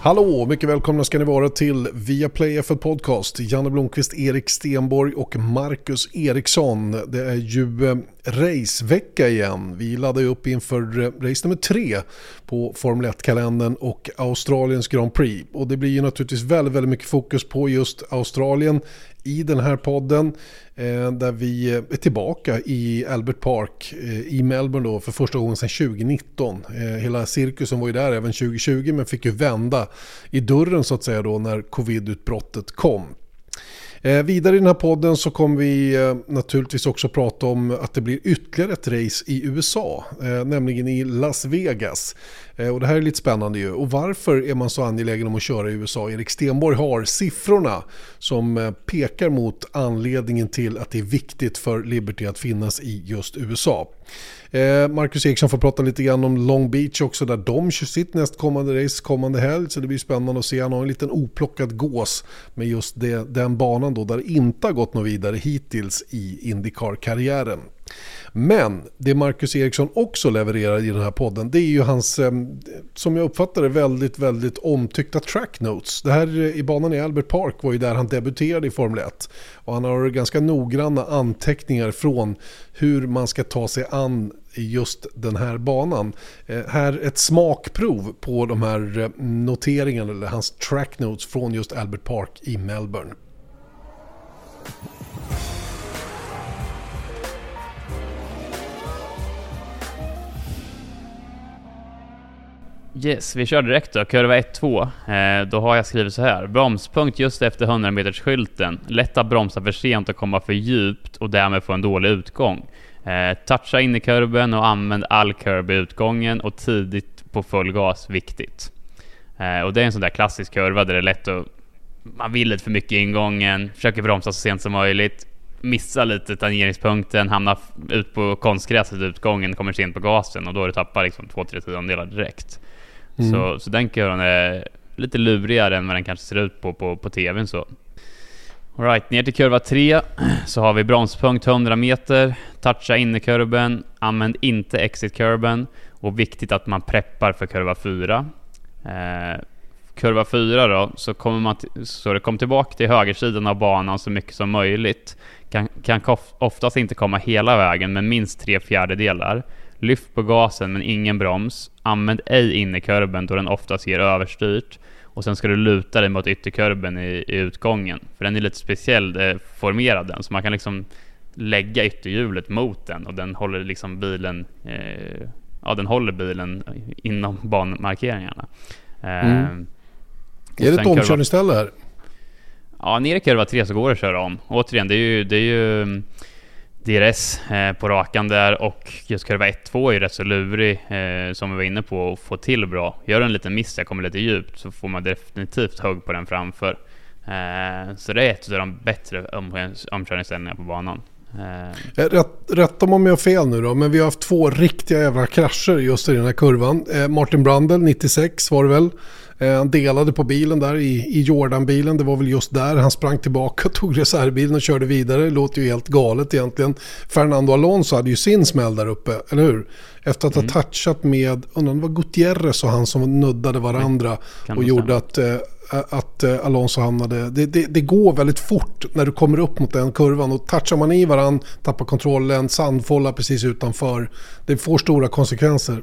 Hallå, mycket välkomna ska ni vara till Viaplay F1 Podcast. Janne Blomqvist, Erik Stenborg och Marcus Eriksson. Det är ju eh, racevecka igen. Vi laddar upp inför eh, race nummer tre på Formel 1-kalendern och Australiens Grand Prix. Och det blir ju naturligtvis väldigt, väldigt mycket fokus på just Australien i den här podden. Eh, där vi eh, är tillbaka i Albert Park i Melbourne då för första gången sedan 2019. Hela cirkusen var ju där även 2020 men fick ju vända i dörren så att säga då när covidutbrottet kom. Eh, vidare i den här podden så kommer vi eh, naturligtvis också prata om att det blir ytterligare ett race i USA, eh, nämligen i Las Vegas. Eh, och det här är lite spännande ju. Och varför är man så angelägen om att köra i USA? Erik Stenborg har siffrorna som eh, pekar mot anledningen till att det är viktigt för Liberty att finnas i just USA. Eh, Marcus Eriksson får prata lite grann om Long Beach också där de kör sitt nästkommande race kommande helg. Så det blir spännande att se. Han har en liten oplockad gås med just det, den banan då där det inte har gått något vidare hittills i Indycar-karriären. Men det Marcus Eriksson också levererar i den här podden det är ju hans, eh, som jag uppfattar det, väldigt, väldigt omtyckta track notes. Det här eh, i banan i Albert Park var ju där han debuterade i Formel 1. Och han har ganska noggranna anteckningar från hur man ska ta sig an just den här banan. Eh, här ett smakprov på de här noteringarna, eller hans track notes från just Albert Park i Melbourne. Yes, vi kör direkt då. Kurva 1-2. Eh, då har jag skrivit så här. Bromspunkt just efter 100 meters skylten. Lätt att bromsa för sent och komma för djupt och därmed få en dålig utgång. Eh, toucha in i kurben och använd all kurb i utgången och tidigt på full gas, viktigt. Eh, och det är en sån där klassisk kurva där det är lätt att... Man vill lite för mycket i ingången, försöker bromsa så sent som möjligt, missar lite tangeringspunkten, hamnar ut på konstgräset utgången, kommer sent på gasen och då är det tappar liksom 2-3 tiondelar direkt. Mm. Så, så den kurvan är lite lurigare än vad den kanske ser ut på, på, på TVn så. Alright, ner till kurva 3 så har vi bromspunkt 100 meter, toucha innerkurben, använd inte exit-kurben och viktigt att man preppar för kurva 4. Eh, kurva 4 då, så kommer man så det kommer tillbaka till högersidan av banan så mycket som möjligt. Kan, kan oftast inte komma hela vägen, men minst tre fjärdedelar. Lyft på gasen men ingen broms. Använd ej innerkurben då den oftast ger överstyrt. Och sen ska du luta dig mot ytterkurben i, i utgången. För den är lite speciell eh, formerad den, så man kan liksom lägga ytterhjulet mot den och den håller liksom bilen eh, Ja, den håller bilen inom banmarkeringarna. Mm. Är det ett omkörningsställe här? Ja, nere i kurva 3 så går det att köra om. Återigen, det är ju, det är ju DRS eh, på rakan där och just kurva 1-2 är ju rätt så lurig eh, som vi var inne på att få till bra. Gör en liten miss, jag kommer lite djupt, så får man definitivt hugg på den framför. Eh, så det är ett av de bättre omkörningsställningarna på banan. Rätt, rätta mig om jag har fel nu då, men vi har haft två riktiga jävla krascher just i den här kurvan. Martin Brandel, 96 var det väl, han delade på bilen där i, i Jordan-bilen. Det var väl just där han sprang tillbaka, tog reservbilen och körde vidare. Det låter ju helt galet egentligen. Fernando Alonso hade ju sin smäll där uppe, eller hur? Efter att ha mm. touchat med, undrar det var Gutierrez och han som nuddade varandra och gjorde att eh, att eh, Alonso hamnade... Det, det, det, går väldigt fort när du kommer upp mot den kurvan och touchar man i varandra, tappar kontrollen, sandfållar precis utanför. Det får stora konsekvenser.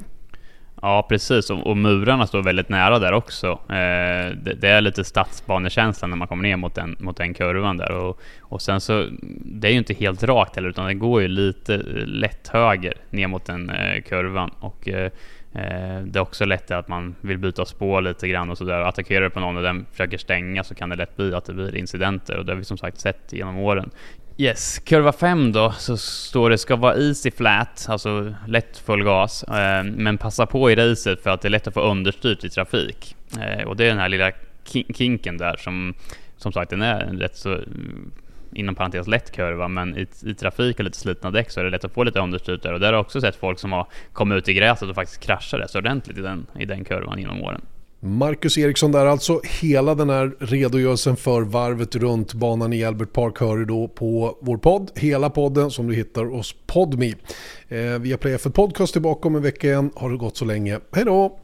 Ja, precis. Och, och, murarna står väldigt nära där också. Eh, det, det, är lite stadsbanekänsla när man kommer ner mot den, mot den kurvan där. Och, och sen så, det är ju inte helt rakt heller, utan det går ju lite eh, lätt höger ner mot den eh, kurvan. Och eh, eh, det är också lätt att man vill byta spår lite grann och sådär. Attackerar du på någon och den försöker stänga så kan det lätt bli att det blir incidenter och det har vi som sagt sett genom åren. Yes, kurva 5 då så står det ska vara easy flat, alltså lätt full gas, eh, men passa på i racet för att det är lätt att få understyrt i trafik. Eh, och det är den här lilla kinken där som, som sagt, den är en rätt så mm, inom parentes lätt kurva, men i, i trafik och lite slitna däck så är det lätt att få lite understyrt där. Och där har jag också sett folk som har kommit ut i gräset och faktiskt kraschat rätt så ordentligt i den, i den kurvan genom åren. Marcus Eriksson där alltså. Hela den här redogörelsen för varvet runt banan i Albert Park hör du då på vår podd. Hela podden som du hittar hos Podme. Eh, vi har Play för Podcast tillbaka om en vecka igen. Har det gått så länge. Hej då!